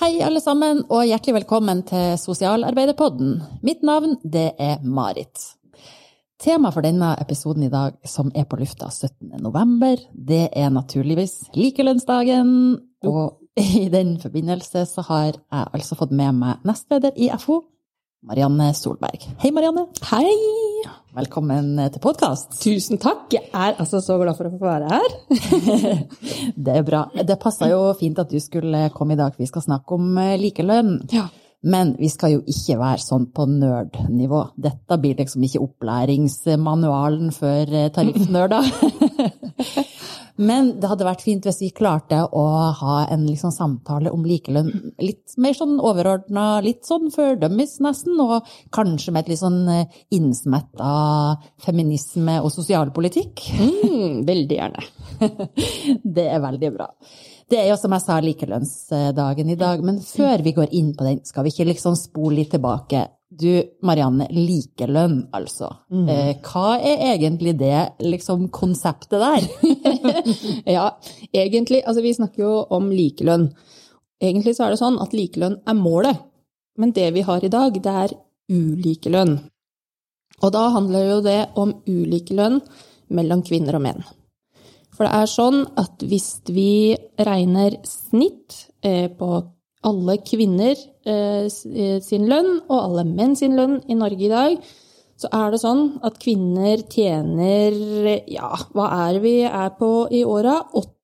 Hei, alle sammen, og hjertelig velkommen til Sosialarbeiderpodden. Mitt navn, det er Marit. Temaet for denne episoden i dag, som er på lufta 17. november, det er naturligvis likelønnsdagen. Og i den forbindelse så har jeg altså fått med meg nestleder i FO, Marianne Solberg. Hei, Marianne. Hei! Velkommen til podkast. Tusen takk. Jeg er altså så glad for å få være her. det er bra. Det passa jo fint at du skulle komme i dag, for vi skal snakke om eh, likelønn. Ja. Men vi skal jo ikke være sånn på nerd-nivå. Dette blir liksom ikke opplæringsmanualen for eh, tariffnerder. Men det hadde vært fint hvis vi klarte å ha en liksom samtale om likelønn litt mer sånn overordna, litt sånn fordømmes nesten, og kanskje med et litt sånn eh, innsmett av feminisme og sosialpolitikk. Mm, veldig gjerne. det er veldig bra. Det er jo som jeg sa likelønnsdagen i dag, men før vi går inn på den, skal vi ikke liksom spole litt tilbake du, Marianne, likelønn, altså. Mm. Eh, hva er egentlig det liksom, konseptet der? ja, egentlig Altså, vi snakker jo om likelønn. Egentlig så er det sånn at likelønn er målet, men det vi har i dag, det er ulikelønn. Og da handler jo det om ulikelønn mellom kvinner og menn. For det er sånn at hvis vi regner snitt eh, på alle kvinner eh, eh, sin lønn og alle menn sin lønn i Norge i dag, så er det sånn at kvinner tjener Ja, hva er vi er på i åra?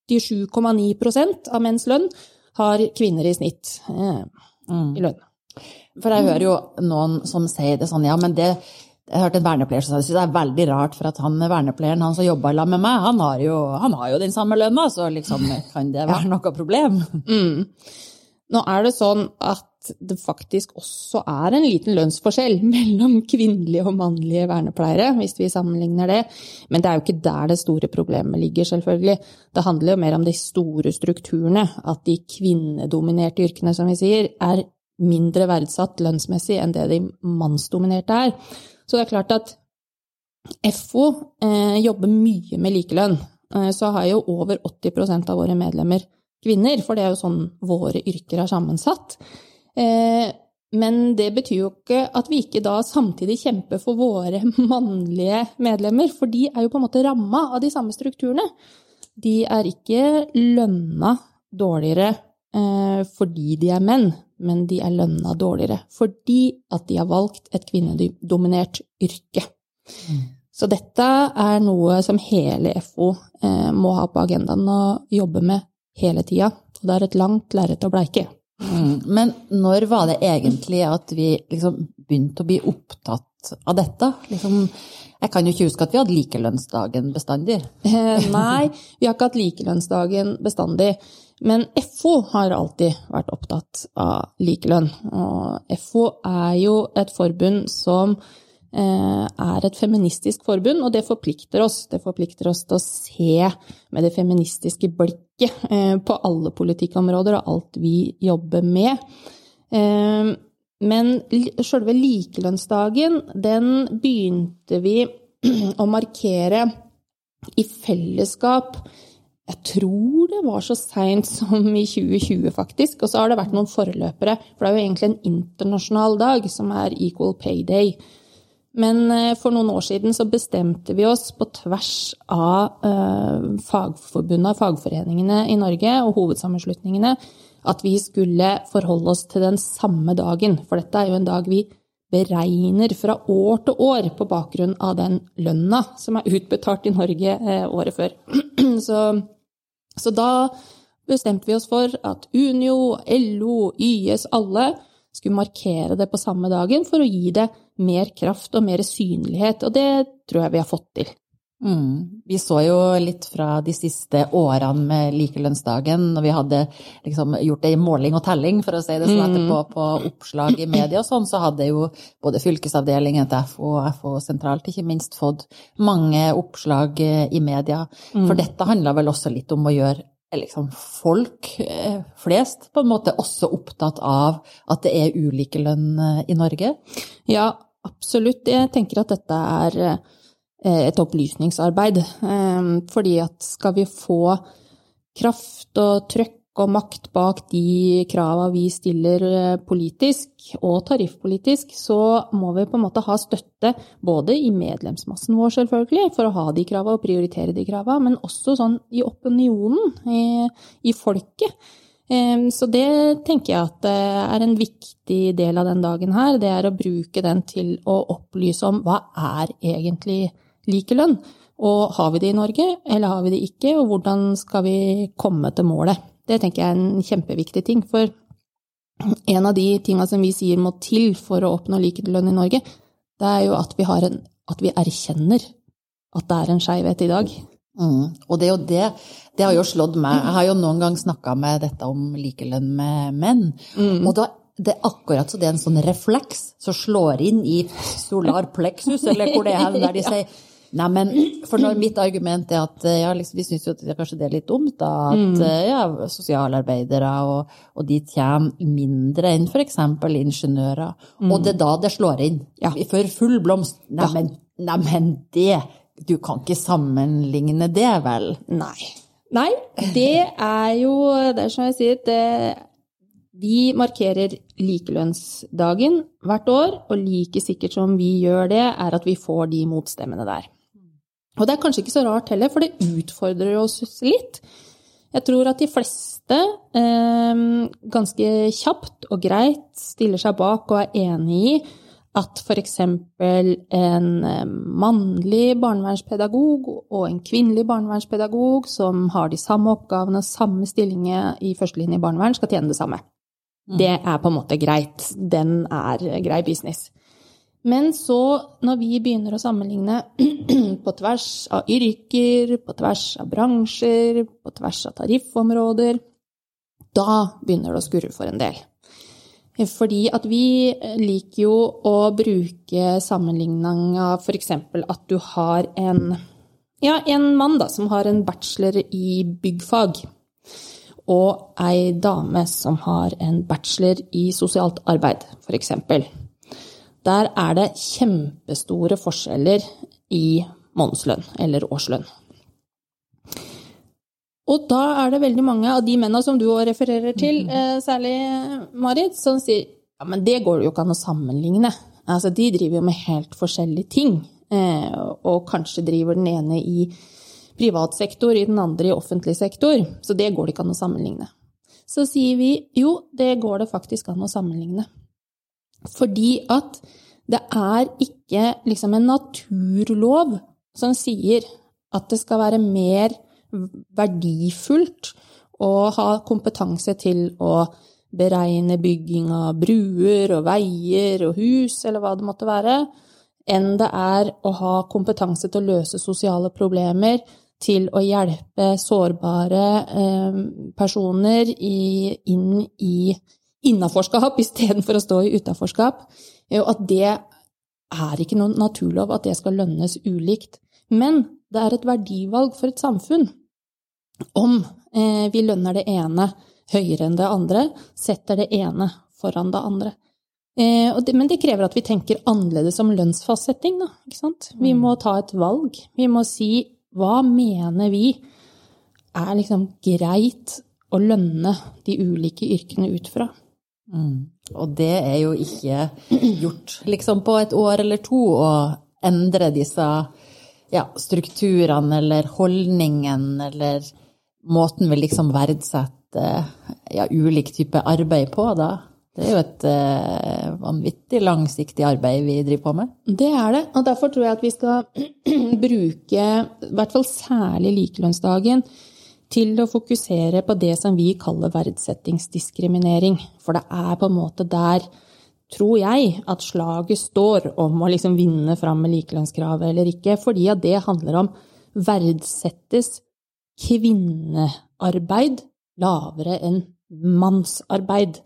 87,9% av menns lønn har kvinner i snitt eh, mm. i lønn. For jeg hører jo noen som sier det sånn, ja, men det jeg hørte en vernepleier som sa det er veldig rart, for at han vernepleieren han som jobba sammen med meg, han har, jo, han har jo den samme lønna, så liksom kan det være noe problem? Mm. Nå er det sånn at det faktisk også er en liten lønnsforskjell mellom kvinnelige og mannlige vernepleiere, hvis vi sammenligner det. Men det er jo ikke der det store problemet ligger, selvfølgelig. Det handler jo mer om de store strukturene. At de kvinnedominerte yrkene, som vi sier, er mindre verdsatt lønnsmessig enn det de mannsdominerte er. Så det er klart at FO eh, jobber mye med likelønn. Eh, så har jo over 80% av våre medlemmer kvinner, for det er jo sånn våre yrker er sammensatt. Eh, men det betyr jo ikke at vi ikke da samtidig kjemper for våre mannlige medlemmer, for de er jo på en måte ramma av de samme strukturene. De er ikke lønna dårligere eh, fordi de er menn, men de er lønna dårligere fordi at de har valgt et kvinnedominert yrke. Mm. Så dette er noe som hele FO eh, må ha på agendaen og jobbe med hele tida. Og det er et langt lerret å bleike. Mm. Men når var det egentlig at vi liksom begynte å bli opptatt av dette? Liksom, jeg kan jo ikke huske at vi hadde likelønnsdagen bestandig. Nei, vi har ikke hatt likelønnsdagen bestandig. Men FO har alltid vært opptatt av likelønn. Og FO er jo et forbund som Eh, er et feministisk forbund, og det forplikter oss. Det forplikter oss til å se med det feministiske blikket eh, på alle politikkområder og alt vi jobber med. Eh, men sjølve likelønnsdagen, den begynte vi å markere i fellesskap jeg tror det var så seint som i 2020, faktisk. Og så har det vært noen forløpere. For det er jo egentlig en internasjonal dag, som er Equal Pay Day. Men eh, for noen år siden så bestemte vi oss på tvers av eh, fagforbundene, fagforeningene i Norge og hovedsammenslutningene at vi skulle forholde oss til den samme dagen. For dette er jo en dag vi beregner fra år til år på bakgrunn av den lønna som er utbetalt i Norge eh, året før. Så, så da bestemte vi oss for at Unio, LO, YS, alle skulle markere det på samme dagen for å gi det mer kraft og mer synlighet, og det tror jeg vi har fått til. Mm. Vi så jo litt fra de siste årene med likelønnsdagen, når vi hadde liksom gjort det i måling og telling, for å si det sånn, mm. etterpå på oppslag i media og sånn, så hadde jo både fylkesavdelingen til FO og FO sentralt ikke minst fått mange oppslag i media. Mm. For dette handla vel også litt om å gjøre liksom folk eh, flest på en måte også opptatt av at det er ulike lønn i Norge? Ja, absolutt. Jeg tenker at dette er eh, et opplysningsarbeid. Fordi at skal vi få kraft og trøkk og makt bak de krava vi stiller eh, politisk og tariffpolitisk, så må vi på en måte ha støtte både i medlemsmassen vår, selvfølgelig, for å ha de krava og prioritere de krava, men også sånn i opinionen, i, i folket. Så det tenker jeg at eh, er en viktig del av den dagen her. Det er å bruke den til å opplyse om hva er egentlig likelønn? Og har vi det i Norge, eller har vi det ikke, og hvordan skal vi komme til målet? Det tenker jeg er en kjempeviktig ting. For en av de tinga som vi sier må til for å oppnå likelønn i Norge, det er jo at vi, en, at vi erkjenner at det er en skeivhet i dag. Mm. Og det er jo det Det har jo slått meg. Jeg har jo noen gang snakka med dette om likelønn med menn. Mm. Og da det er akkurat så det er en sånn refleks som slår inn i solar plexus, eller hvor det er der de sier Nei, men for når mitt argument er at ja, liksom, vi syns jo at det, kanskje det er litt dumt, da, at mm. ja, sosialarbeidere og, og, de tjener mindre enn f.eks. ingeniører. Mm. Og det er da det slår inn. Ja. For full blomst. Neimen, ja. nei, det Du kan ikke sammenligne det, vel? Nei. Nei, det er jo Det er som jeg sier, det vi markerer likelønnsdagen hvert år, og like sikkert som vi gjør det, er at vi får de motstemmene der. Og det er kanskje ikke så rart heller, for det utfordrer oss litt. Jeg tror at de fleste eh, ganske kjapt og greit stiller seg bak og er enig i at f.eks. en eh, mannlig barnevernspedagog og en kvinnelig barnevernspedagog som har de samme oppgavene, samme stillinger i førstelinje i barnevern, skal tjene det samme. Mm. Det er på en måte greit. Den er grei business. Men så, når vi begynner å sammenligne på tvers av yrker, på tvers av bransjer, på tvers av tariffområder, da begynner det å skurre for en del. Fordi at vi liker jo å bruke sammenligninga f.eks. at du har en, ja, en mann da, som har en bachelor i byggfag, og ei dame som har en bachelor i sosialt arbeid, f.eks. Der er det kjempestore forskjeller i månedslønn, eller årslønn. Og da er det veldig mange av de mennene som du òg refererer til, mm -hmm. særlig Marit, som sier ja, men det går jo ikke an å sammenligne. Altså, de driver jo med helt forskjellige ting. Eh, og kanskje driver den ene i privat sektor, i den andre i offentlig sektor. Så det går det ikke an å sammenligne. Så sier vi jo, det går det faktisk an å sammenligne. Fordi at det er ikke liksom en naturlov som sier at det skal være mer verdifullt å ha kompetanse til å beregne bygging av bruer og veier og hus, eller hva det måtte være, enn det er å ha kompetanse til å løse sosiale problemer, til å hjelpe sårbare eh, personer inn i innaforskap istedenfor å stå i utaforskap. Og at det er ikke noen naturlov at det skal lønnes ulikt. Men det er et verdivalg for et samfunn om eh, vi lønner det ene høyere enn det andre, setter det ene foran det andre. Eh, men det krever at vi tenker annerledes om lønnsfastsetting. Da, vi må mm. ta et valg. Vi må si hva mener vi er liksom greit å lønne de ulike yrkene ut fra. Mm. Og det er jo ikke gjort liksom på et år eller to å endre disse ja, strukturene eller holdningen eller måten vi liksom verdsetter ja, ulik type arbeid på, da. Det er jo et uh, vanvittig langsiktig arbeid vi driver på med. Det er det, og derfor tror jeg at vi skal bruke, i hvert fall særlig likelønnsdagen, til å fokusere på det som vi kaller verdsettingsdiskriminering. For det er på en måte der, tror jeg, at slaget står om å liksom vinne fram med likelønnskravet eller ikke. Fordi at det handler om verdsettes kvinnearbeid lavere enn mannsarbeid.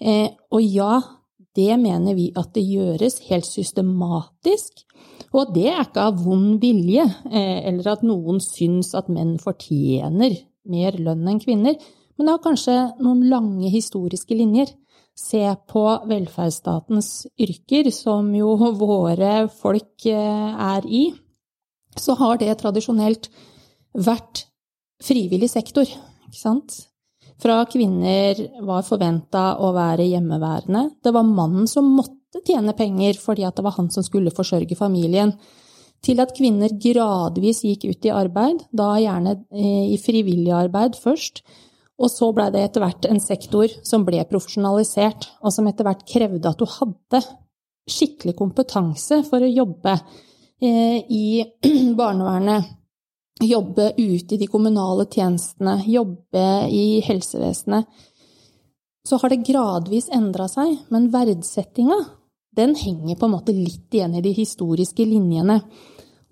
Eh, og ja, det mener vi at det gjøres helt systematisk. Og det er ikke av vond vilje, eh, eller at noen syns at menn fortjener mer lønn enn kvinner, men det har kanskje noen lange historiske linjer. Se på velferdsstatens yrker, som jo våre folk eh, er i. så har det tradisjonelt vært frivillig sektor, ikke sant? Fra kvinner var forventa å være hjemmeværende. Det var mannen som måtte tjene penger fordi det var han som skulle forsørge familien. Til at kvinner gradvis gikk ut i arbeid, da gjerne eh, i frivillig arbeid først. Og så blei det etter hvert en sektor som ble profesjonalisert, og som etter hvert krevde at du hadde skikkelig kompetanse for å jobbe eh, i barnevernet, jobbe ute i de kommunale tjenestene, jobbe i helsevesenet. Så har det gradvis endra seg, men verdsettinga, den henger på en måte litt igjen i de historiske linjene.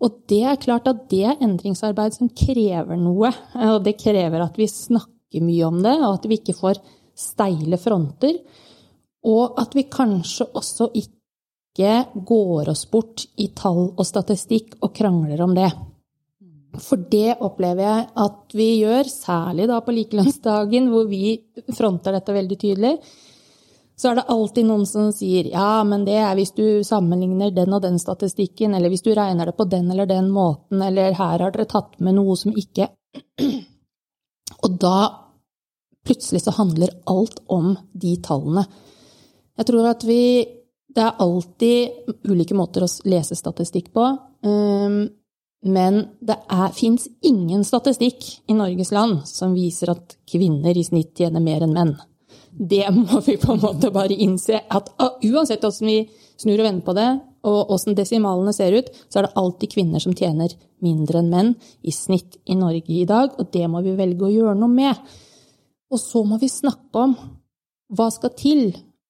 Og det er klart at det er endringsarbeid som krever noe, og det krever at vi snakker mye om det, og at vi ikke får steile fronter. Og at vi kanskje også ikke går oss bort i tall og statistikk og krangler om det. For det opplever jeg at vi gjør, særlig da på likelønnsdagen, hvor vi fronter dette veldig tydelig. Så er det alltid noen som sier ja, men det er hvis du sammenligner den og den statistikken, eller hvis du regner det på den eller den måten, eller her har dere tatt med noe som ikke Og da plutselig så handler alt om de tallene. Jeg tror at vi det er alltid ulike måter å lese statistikk på. Um, men det fins ingen statistikk i Norges land som viser at kvinner i snitt tjener mer enn menn. Det må vi på en måte bare innse. At uansett hvordan vi snur og vender på det, og åssen desimalene ser ut, så er det alltid kvinner som tjener mindre enn menn i snitt i Norge i dag. Og det må vi velge å gjøre noe med. Og så må vi snakke om hva skal til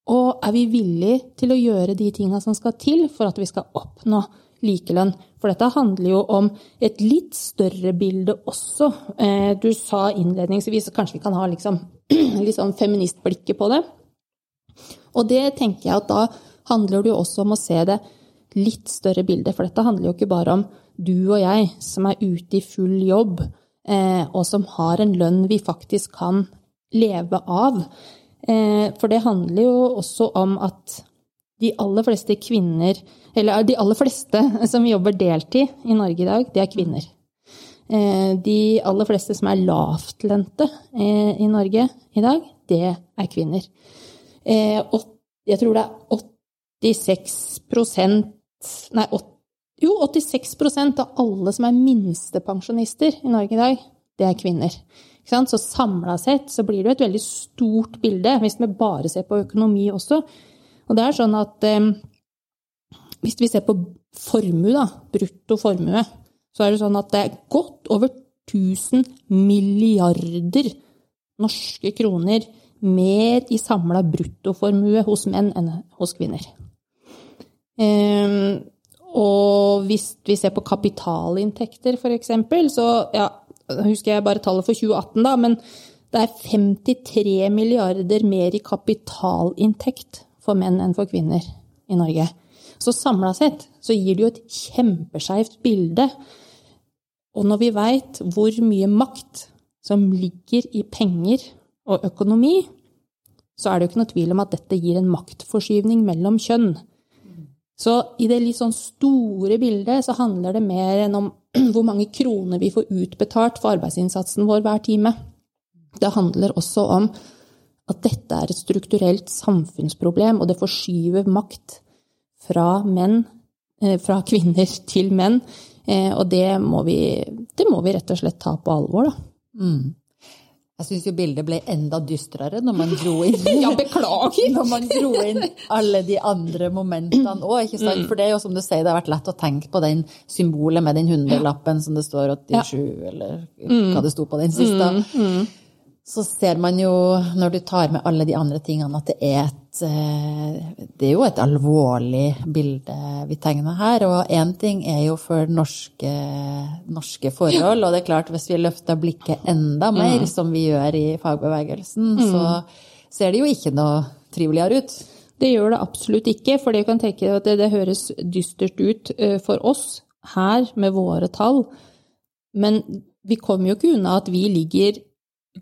og er vi villige til å gjøre de tinga som skal til for at vi skal oppnå likelønn? For dette handler jo om et litt større bilde også. Eh, du sa innledningsvis at kanskje vi kan ha liksom, litt sånn feministblikket på det. Og det tenker jeg at da handler det jo også om å se det litt større bildet. For dette handler jo ikke bare om du og jeg som er ute i full jobb, eh, og som har en lønn vi faktisk kan leve av. Eh, for det handler jo også om at de aller fleste kvinner, eller de aller fleste som jobber deltid i Norge i dag, det er kvinner. Eh, de aller fleste som er lavtlønte eh, i Norge i dag, det er kvinner. Jeg tror det er 86% Nei, jo, 86% av alle som er minstepensjonister i Norge i dag, det er kvinner. Så samla sett så blir det jo et veldig stort bilde, hvis vi bare ser på økonomi også. Og det er sånn at eh, hvis vi ser på formue, da, brutto formue, så er det sånn at det er godt over 1000 milliarder norske kroner mer i samla bruttoformue hos menn enn hos kvinner. Um, og hvis vi ser på kapitalinntekter, f.eks., så ja, husker jeg bare tallet for 2018, da, men det er 53 milliarder mer i kapitalinntekt for menn enn for kvinner i Norge. Så samla sett så gir det jo et kjempeskeivt bilde. Og når vi veit hvor mye makt som ligger i penger og økonomi, så er det jo ikke noe tvil om at dette gir en maktforskyvning mellom kjønn. Så i det litt sånn store bildet så handler det mer enn om hvor mange kroner vi får utbetalt for arbeidsinnsatsen vår hver time. Det handler også om at dette er et strukturelt samfunnsproblem, og det forskyver makt fra menn, eh, fra kvinner til menn. Eh, og det må vi, det må vi rett og slett ta på alvor, da. Mm. Jeg syns jo bildet ble enda dystrere når man dro inn Ja, beklager! Når man dro inn alle de andre momentene òg, ikke sant. Mm. For det er jo som du sier, det har vært lett å tenke på den symbolet med den hundrelappen som det står 87, ja. eller mm. hva det sto på den siste. Så ser man jo, når du tar med alle de andre tingene, at det er et Eh, det er jo et alvorlig bilde vi tegner her. Og én ting er jo for norske, norske, forhold, og det er klart hvis vi løfter blikket enda mer, mm. som vi gjør i fagbevegelsen, mm. så ser det jo ikke noe triveligere ut. Det gjør det absolutt ikke, for det kan tenke at det, det høres dystert ut eh, for oss her med våre tall. Men vi kommer jo ikke unna at vi ligger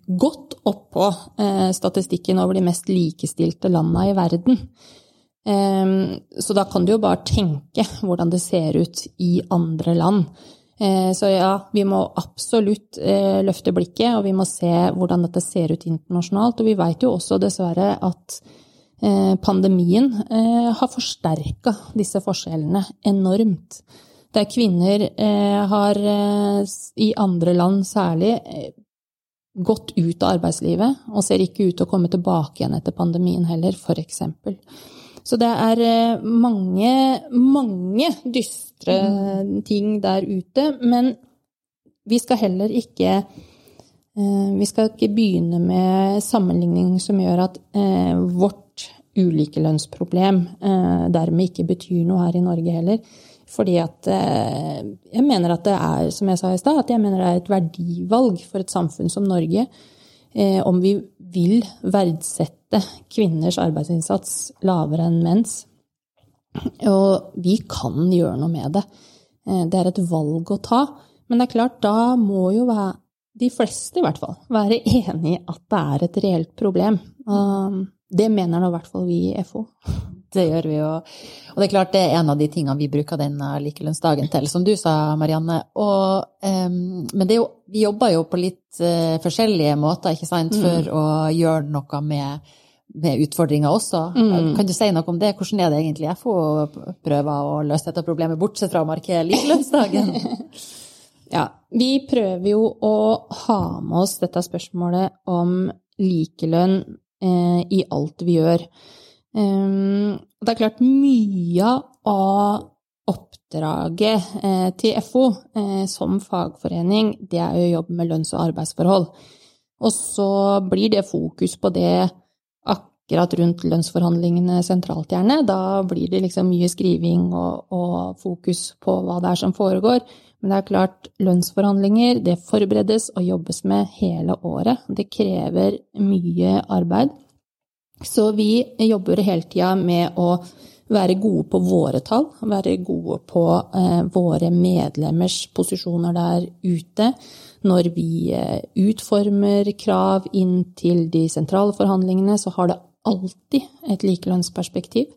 godt oppå eh, statistikken over de mest likestilte landene i verden. Eh, så da kan du jo bare tenke hvordan det ser ut i andre land. Eh, så ja, vi må absolutt eh, løfte blikket, og vi må se hvordan dette ser ut internasjonalt. Og vi vet jo også dessverre at eh, pandemien har forsterka disse forskjellene enormt. Der kvinner har, i andre land særlig, gått ut av arbeidslivet og ser ikke ut til å komme tilbake igjen etter pandemien heller, f.eks. Så det er eh, mange, mange dystre mm. ting der ute. Men vi skal heller ikke eh, Vi skal ikke begynne med sammenligning som gjør at eh, vårt ulikelønnsproblem dermed ikke betyr noe her i Norge heller. Fordi at jeg mener at det er, som jeg sa i stad, at jeg mener det er et verdivalg for et samfunn som Norge om vi vil verdsette kvinners arbeidsinnsats lavere enn menns. Og vi kan gjøre noe med det. Eh, det er et valg å ta. Men det er klart, da må jo de fleste i hvert fall, være enig i at det er et reelt problem. Det mener nå i hvert fall vi i FO. Det gjør vi jo. Og det er klart det er en av de tingene vi bruker denne likelønnsdagen til, som du sa, Marianne. Og, um, men jo, vi jobber jo på litt uh, forskjellige måter, ikke sant, for mm. å gjøre noe med, med utfordringer også. Mm. Kan du si noe om det? Hvordan er det egentlig FO prøver å løse dette problemet, bortsett fra å markere likelønnsdagen? ja, vi prøver jo å ha med oss dette spørsmålet om likelønn eh, i alt vi gjør. Um, det er klart mye av oppdraget eh, til FO eh, som fagforening, det er jo jobb med lønns- og arbeidsforhold. Og så blir det fokus på det akkurat rundt lønnsforhandlingene sentralt, gjerne. Da blir det liksom mye skriving og, og fokus på hva det er som foregår. Men det er klart, lønnsforhandlinger det forberedes og jobbes med hele året. Det krever mye arbeid. Så vi jobber hele tida med å være gode på våre tall, være gode på eh, våre medlemmers posisjoner der ute. Når vi eh, utformer krav inn til de sentrale forhandlingene, så har det alltid et likelønnsperspektiv.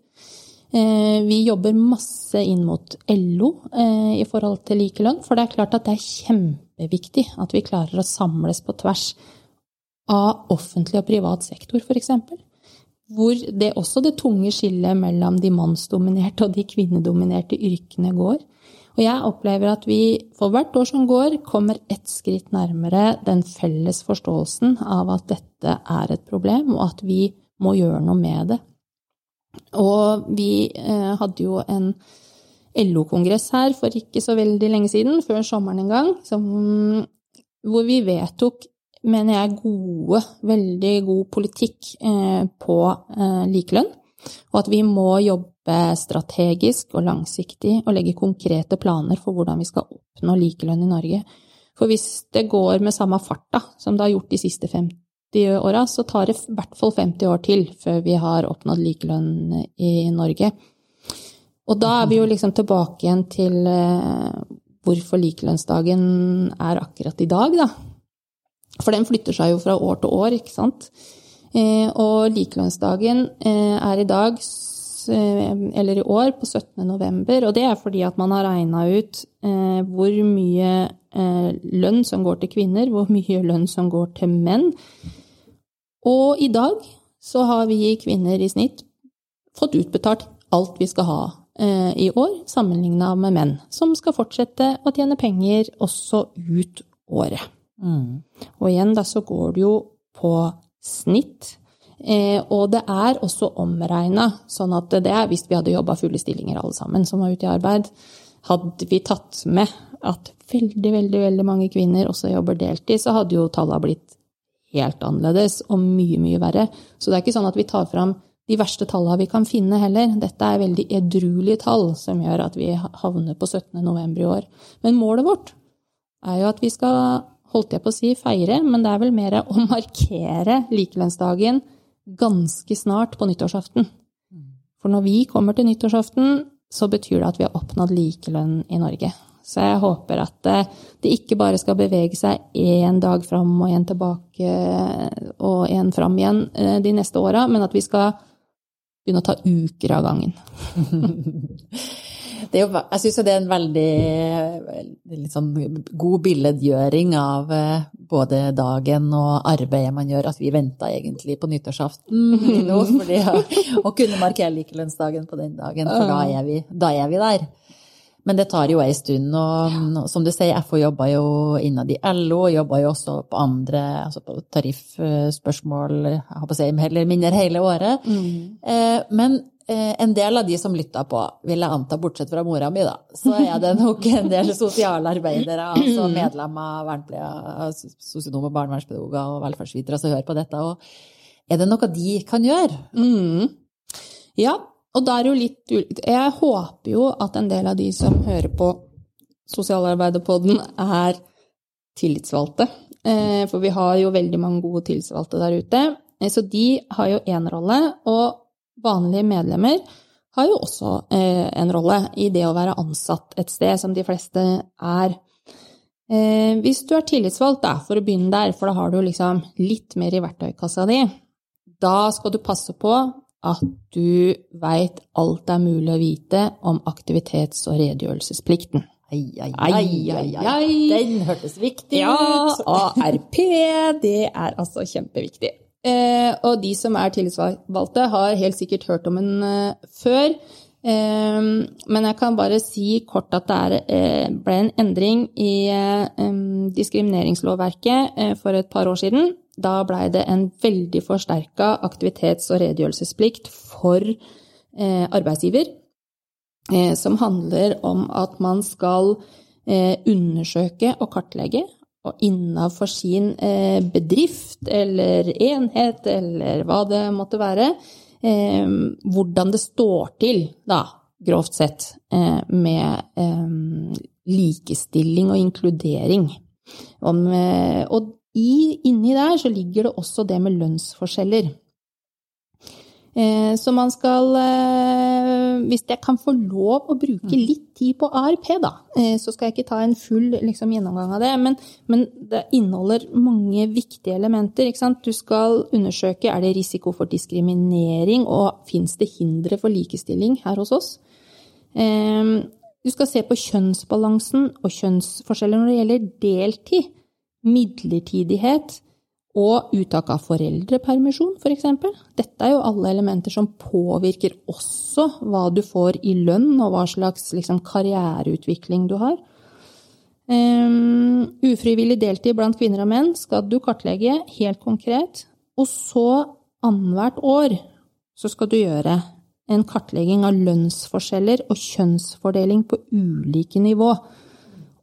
Eh, vi jobber masse inn mot LO eh, i forhold til likelønn, for det er klart at det er kjempeviktig at vi klarer å samles på tvers av offentlig og privat sektor, f.eks hvor det også det tunge skillet mellom de mannsdominerte og de kvinnedominerte yrkene går. Og jeg opplever at vi for hvert år som går, kommer ett skritt nærmere den felles forståelsen av at dette er et problem, og at vi må gjøre noe med det. Og vi eh, hadde jo en LO-kongress her for ikke så veldig lenge siden, før sommeren en gang, som, hvor vi vedtok mener jeg, gode, veldig god politikk eh, på eh, likelønn. Og at vi må jobbe strategisk og langsiktig og legge konkrete planer for hvordan vi skal oppnå likelønn i Norge. For hvis det går med samme fart da, som det har gjort de siste 50 åra, så tar det i hvert fall 50 år til før vi har oppnådd likelønn i Norge. Og da er vi jo liksom tilbake igjen til eh, hvorfor likelønnsdagen er akkurat i dag, da. For den flytter seg jo fra år til år, ikke sant. Eh, og likelønnsdagen eh, er i dag, eller i år, på 17. november. Og det er fordi at man har regna ut hvor mye lønn som går til kvinner, hvor mye lønn som går til menn. Og i dag så har vi kvinner i snitt fått utbetalt alt vi skal ha i år, sammenligna med menn, som skal fortsette å tjene penger også ut året. Mm. Og igjen, da, så går det jo på snitt. Eh, og det er også omregna, sånn at det er hvis vi hadde jobba fulle stillinger alle sammen som var ute i arbeid, hadde vi tatt med at veldig, veldig, veldig mange kvinner også jobber deltid, så hadde jo tallene blitt helt annerledes og mye, mye verre. Så det er ikke sånn at vi tar fram de verste tallene vi kan finne heller. Dette er veldig edruelige tall som gjør at vi havner på 17. november i år. Men målet vårt er jo at vi skal holdt jeg på å si feire, men det er vel mer å markere likelønnsdagen ganske snart på nyttårsaften. For når vi kommer til nyttårsaften, så betyr det at vi har oppnådd likelønn i Norge. Så jeg håper at det ikke bare skal bevege seg én dag fram og én tilbake og én fram igjen eh, de neste åra, men at vi skal begynne å ta uker av gangen. det er jo, jeg syns det er en veldig litt sånn god billedgjøring av eh, både dagen og arbeidet man gjør, at vi venta egentlig på nyttårsaften nå fordi å kunne markere likelønnsdagen på den dagen, for da er vi, da er vi der. Men det tar jo ei stund, og som du sier, FO jobber jo innad i LO, og jobber jo også på andre, altså på tariffspørsmål, jeg håper å si, eller mindre hele året. Mm. Eh, men eh, en del av de som lytta på, vil jeg anta, bortsett fra mora mi, da, så er det nok en del sosialarbeidere, altså medlemmer, sosionom sosionomer, barnevernspedagoger og velferdsvitere som hører på dette. Og er det noe de kan gjøre? Mm. Ja, og da er det jo litt ulikt. Jeg håper jo at en del av de som hører på Sosialarbeiderpodden, er tillitsvalgte. Eh, for vi har jo veldig mange gode tillitsvalgte der ute. Eh, så de har jo én rolle, og vanlige medlemmer har jo også eh, en rolle i det å være ansatt et sted, som de fleste er. Hvis du er tillitsvalgt, da, for å begynne der, for da har du liksom litt mer i verktøykassa di, da skal du passe på at du veit alt det er mulig å vite om aktivitets- og redegjørelsesplikten. Ai, ai, ai, ai, ai. Den hørtes viktig ut. Ja, ARP, det er altså kjempeviktig. Eh, og de som er tillitsvalgte, har helt sikkert hørt om den eh, før. Eh, men jeg kan bare si kort at det er, eh, ble en endring i eh, diskrimineringslovverket eh, for et par år siden da blei det en veldig forsterka aktivitets- og redegjørelsesplikt for arbeidsgiver, som handler om at man skal undersøke og kartlegge, og innafor sin eh, bedrift eller enhet eller hva det måtte være, eh, hvordan det står til, da, grovt sett, eh, med likestilling og inkludering. Og inni der så ligger det også det med lønnsforskjeller. Så man skal Hvis jeg kan få lov å bruke mm. litt tid på ARP, da, eh, så skal jeg ikke ta en full liksom, gjennomgang av det. Men, men, det inneholder mange viktige elementer. Du skal undersøke er det risiko for diskriminering, og fins det hindre for likestilling her hos oss. Du skal se på kjønnsbalansen og kjønnsforskjeller når det gjelder deltid midlertidighet og uttak av foreldrepermisjon, f.eks. For Dette er jo alle elementer som påvirker også hva du får i lønn, og hva slags liksom, karriereutvikling du har. Um, ufrivillig deltid blant kvinner og menn skal du kartlegge helt konkret. Og så annethvert år så skal du gjøre en kartlegging av lønnsforskjeller og kjønnsfordeling på ulike nivå.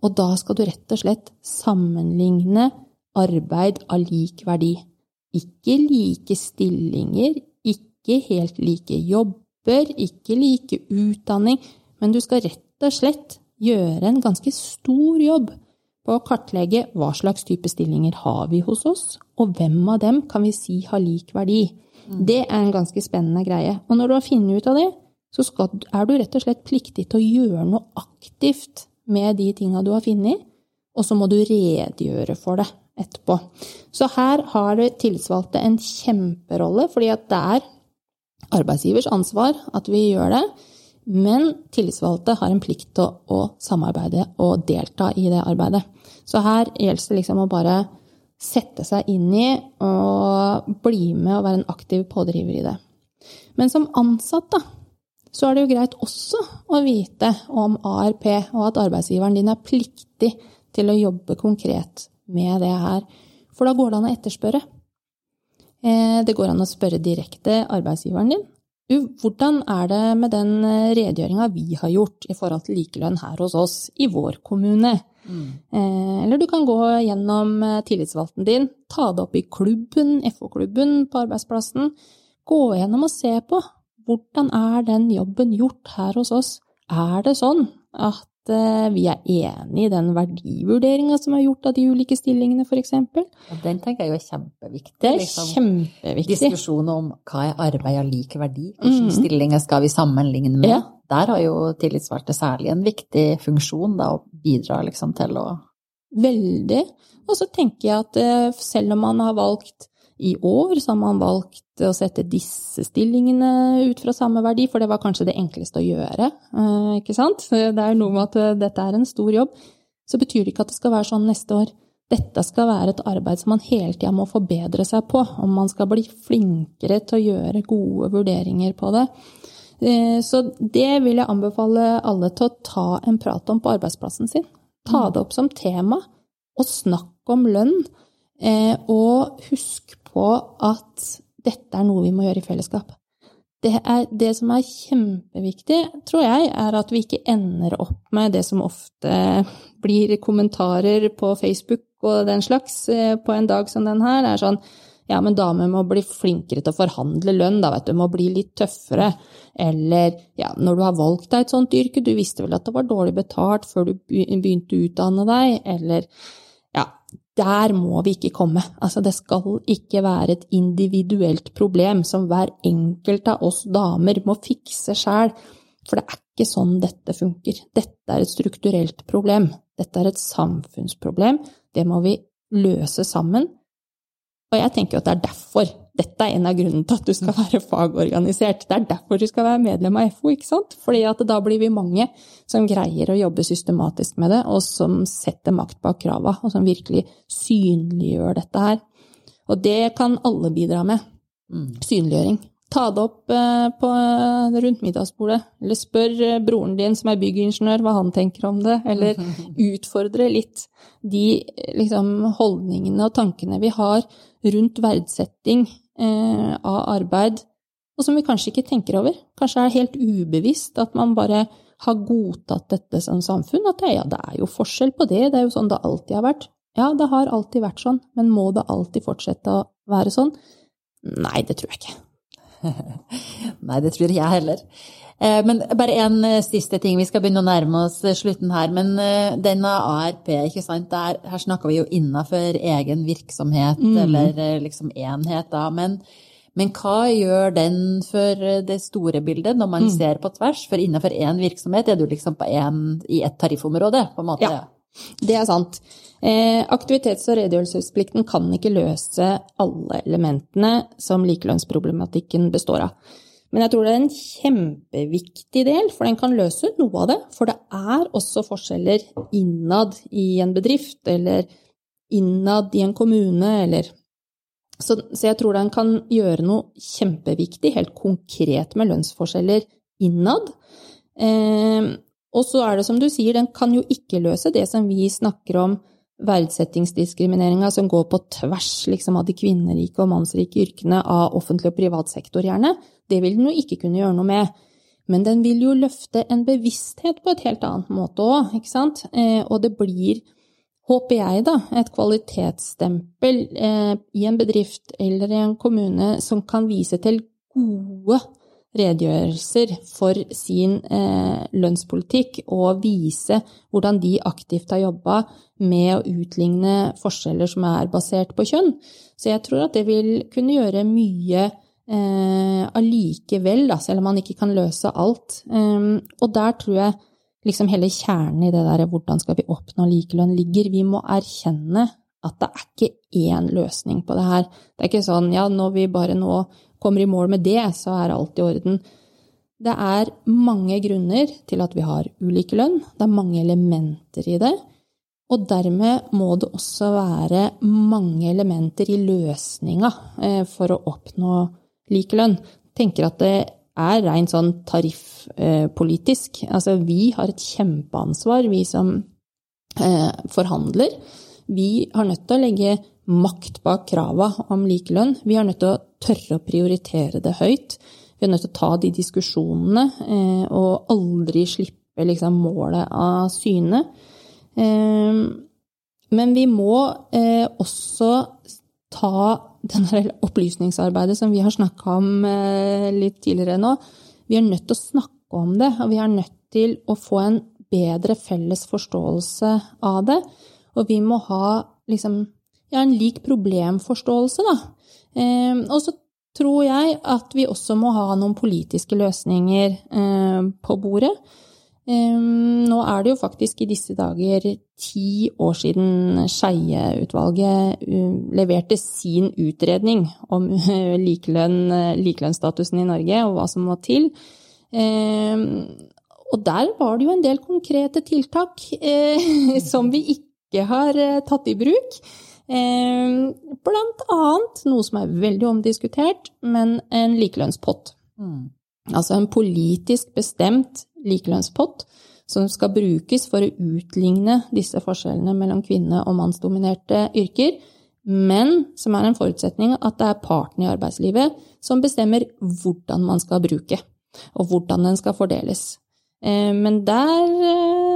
Og da skal du rett og slett sammenligne arbeid av lik verdi. Ikke like stillinger, ikke helt like jobber, ikke like utdanning, men du skal rett og slett gjøre en ganske stor jobb på å kartlegge hva slags type stillinger har vi hos oss, og hvem av dem kan vi si har lik verdi. Mm. Det er en ganske spennende greie. Og når du har funnet ut av det, så skal, er du rett og slett pliktig til å gjøre noe aktivt med de tinga du har funnet, og så må du redegjøre for det etterpå. Så her har tillitsvalgte en kjemperolle, fordi det er arbeidsgivers ansvar at vi gjør det. Men tillitsvalgte har en plikt til å, samarbeide og delta i det arbeidet. Så her gjelder det liksom å bare sette seg inn i og bli med og være en aktiv pådriver i det. Men som ansatt, da, så er det jo greit også å vite om ARP, og at arbeidsgiveren din er pliktig til å jobbe konkret med det her. For da går det an å etterspørre. Eh, det går an å spørre direkte arbeidsgiveren din. Du, hvordan er det med den eh, redegjøringa vi har gjort i forhold til likelønn her hos oss i vår kommune? Mm. Eh, eller du kan gå gjennom tillitsvalgten din, ta det opp i klubben, FO-klubben på arbeidsplassen. Gå gjennom og se på hvordan er den jobben gjort her hos oss? Er det sånn at vi er enig i den verdivurderinga som er gjort av de ulike stillingene, f.eks.? Ja, den tenker jeg er kjempeviktig. Det er liksom. kjempeviktig. Diskusjon om hva er arbeid av lik verdi, hvilke mm. stillinger skal vi sammenligne med? Ja. Der har jo tillitsvalgte særlig en viktig funksjon, da, å bidra liksom til å Veldig. Og så tenker jeg at eh, selv om man har valgt I år så har man valgt å sette disse stillingene ut fra samme verdi, for det var kanskje det enkleste å gjøre, eh, ikke sant? Det er noe med at eh, dette er en stor jobb. Så betyr det ikke at det skal være sånn neste år. Dette skal være et arbeid som man hele tida må forbedre seg på, om man skal bli flinkere til å gjøre gode vurderinger på det. Eh, så det vil jeg anbefale alle til å ta en prat om på arbeidsplassen sin. Ta det opp som tema, og snakk om lønn. Og husk på at dette er noe vi må gjøre i fellesskap. Det, er, det, som er kjempeviktig, tror jeg, er at vi ikke ender opp med det som ofte blir kommentarer på Facebook og den slags eh, på en dag som den her. Det er sånn ja, men damer må bli flinkere til å forhandle lønn, da, vet du, må bli litt tøffere. Eller ja, når du har valgt deg et sånt yrke, du visste vel at det var dårlig betalt før du begynte å utdanne deg, eller der må vi ikke komme. Altså, det skal ikke være et individuelt problem som hver enkelt av oss damer må fikse sjæl. For det er ikke sånn dette funker. Dette er et strukturelt problem. Dette er et samfunnsproblem. Det må vi løse sammen. Og jeg tenker at det er derfor dette er en av grunnene til at du skal være fagorganisert. Det er derfor du skal være medlem av FO, ikke sant? Fordi at da blir vi mange som greier å jobbe systematisk med det, og som setter makt bak krava, og som virkelig synliggjør dette her. Og det kan alle bidra med. Mm. Synliggjøring. Ta det opp eh, på, eh, rundt middagsbordet, eller spør eh, broren din som er byggingeniør hva han tenker om det, eller utfordre litt de liksom, holdningene og tankene vi har rundt verdsetting av arbeid, og som vi kanskje ikke tenker over. Kanskje er det helt ubevisst at man bare har godtatt dette som samfunn, at ja, det er jo forskjell på det, det er jo sånn det alltid har vært. Ja, det har alltid vært sånn, men må det alltid fortsette å være sånn? Nei, det tror jeg ikke. Nei, det tror jeg heller. Eh, men bare en eh, siste ting, vi skal begynne å nærme oss eh, slutten her. Men denne ARP, ikke sant, Der, her snakker vi jo innafor egen virksomhet mm. eller liksom enhet, da. Men, men, hva gjør den for det store bildet, når man mm. ser på tvers? For innenfor én virksomhet er du liksom en, i et tariffområde, på en måte. Ja. Det er sant. Aktivitets- og redegjørelsesplikten kan ikke løse alle elementene som likelønnsproblematikken består av. Men jeg tror det er en kjempeviktig del, for den kan løse noe av det. For det er også forskjeller innad i en bedrift, eller innad i en kommune, eller så, så jeg tror den kan gjøre noe kjempeviktig, helt konkret med lønnsforskjeller innad. Eh, og så er det som du sier, den kan jo ikke løse det som vi snakker om verdsettingsdiskrimineringa som går på tvers liksom, av de kvinnerike og mannsrike yrkene av offentlig og privat sektor, gjerne. Det vil den jo ikke kunne gjøre noe med. Men den vil jo løfte en bevissthet på et helt annet måte òg, ikke sant? Eh, og det blir, håper jeg, da, et kvalitetsstempel eh, i en bedrift eller i en kommune som kan vise til gode redegjørelser for sin eh, lønnspolitikk og vise hvordan de aktivt har jobba med å utligne forskjeller som er basert på kjønn. Så jeg tror at det vil kunne gjøre mye eh, allikevel, selv om man ikke kan løse alt. Um, og der tror jeg liksom hele kjernen i det der hvordan skal vi oppnå likelønn ligger. Vi må erkjenne at det er ikke én løsning på det her. Det er ikke sånn ja, når vi bare nå kommer i mål med det, så er alt i orden. Det er mange grunner til at vi har ulik lønn. Det er mange elementer i det. Og dermed må det også være mange elementer i løsninga eh, for å oppnå likelønn. Jeg tenker at det er rent sånn tariffpolitisk. Altså, vi har et kjempeansvar, vi som eh, forhandler. Vi har nødt til å legge makt bak krava om likelønn. Vi har nødt til å tørre å prioritere det høyt. Vi er nødt til å ta de diskusjonene eh, og aldri slippe liksom, målet av syne. Eh, men vi må eh, også ta denne opplysningsarbeidet som vi har snakka om eh, litt tidligere nå. Vi er nødt til å snakke om det, og vi er nødt til å få en bedre felles forståelse av det. Og vi må ha liksom ja, en lik problemforståelse, da. Eh, og så tror jeg at vi også må ha noen politiske løsninger eh, på bordet. Nå er det jo faktisk i disse dager ti år siden Skeie-utvalget leverte sin utredning om likelønn, likelønnsstatusen i Norge og hva som må til. Og der var det jo en del konkrete tiltak som vi ikke har tatt i bruk. Blant annet noe som er veldig omdiskutert, men en likelønnspott. Mm. Altså en politisk bestemt likelønnspott som skal brukes for å utligne disse forskjellene mellom kvinne- og mannsdominerte yrker, men som er en forutsetning at det er partene i arbeidslivet som bestemmer hvordan man skal bruke, og hvordan den skal fordeles. Eh, men der eh,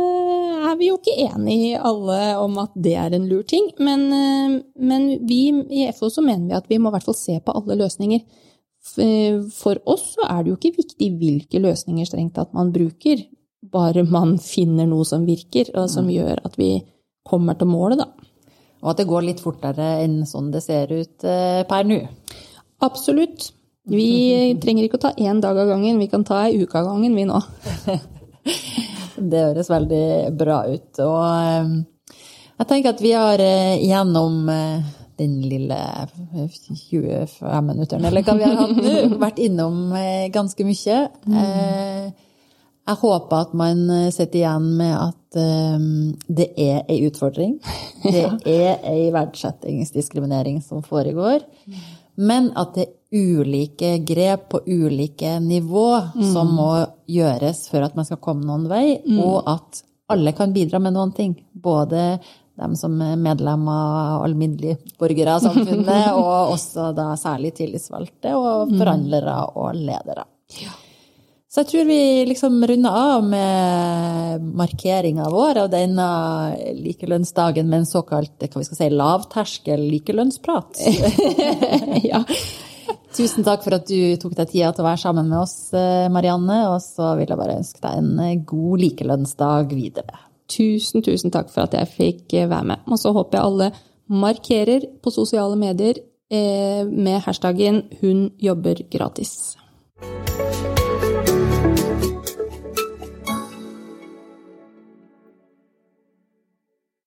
vi jo ikke enige alle om at det er en lur ting. Men, eh, men vi i FO så mener vi at vi må i hvert fall se på alle løsninger. For oss så er det jo ikke viktig hvilke løsninger strengt tatt man bruker, bare man finner noe som virker, og som mm. gjør at vi kommer til målet, da. Og at det går litt fortere enn sånn det ser ut eh, per nå? Absolutt. Vi trenger ikke å ta én dag av gangen, vi kan ta ei uke av gangen, vi nå. det høres veldig bra ut. Og eh, jeg tenker at vi har eh, gjennom den lille 25 minutteren, eller hva vi har hatt nå, vært innom eh, ganske mye. Eh, jeg håper at man sitter igjen med at eh, det er ei utfordring. Det er ei verdsettingsdiskriminering som foregår. Men at det ulike grep på ulike nivå som må gjøres for at man skal komme noen vei, og at alle kan bidra med noen ting. Både dem som er medlemmer av alminnelige borgere av samfunnet, og også da særlig tillitsvalgte og forhandlere og ledere. Så jeg tror vi liksom runder av med markeringa vår av denne likelønnsdagen med en såkalt hva vi skal si, lavterskel likelønnsprat. ja. Tusen takk for at du tok deg tida til å være sammen med oss, Marianne. Og så vil jeg bare ønske deg en god likelønnsdag videre. Tusen, tusen takk for at jeg fikk eh, være med. Og så håper jeg alle markerer på sosiale medier eh, med hashtaggen 'hun jobber gratis'.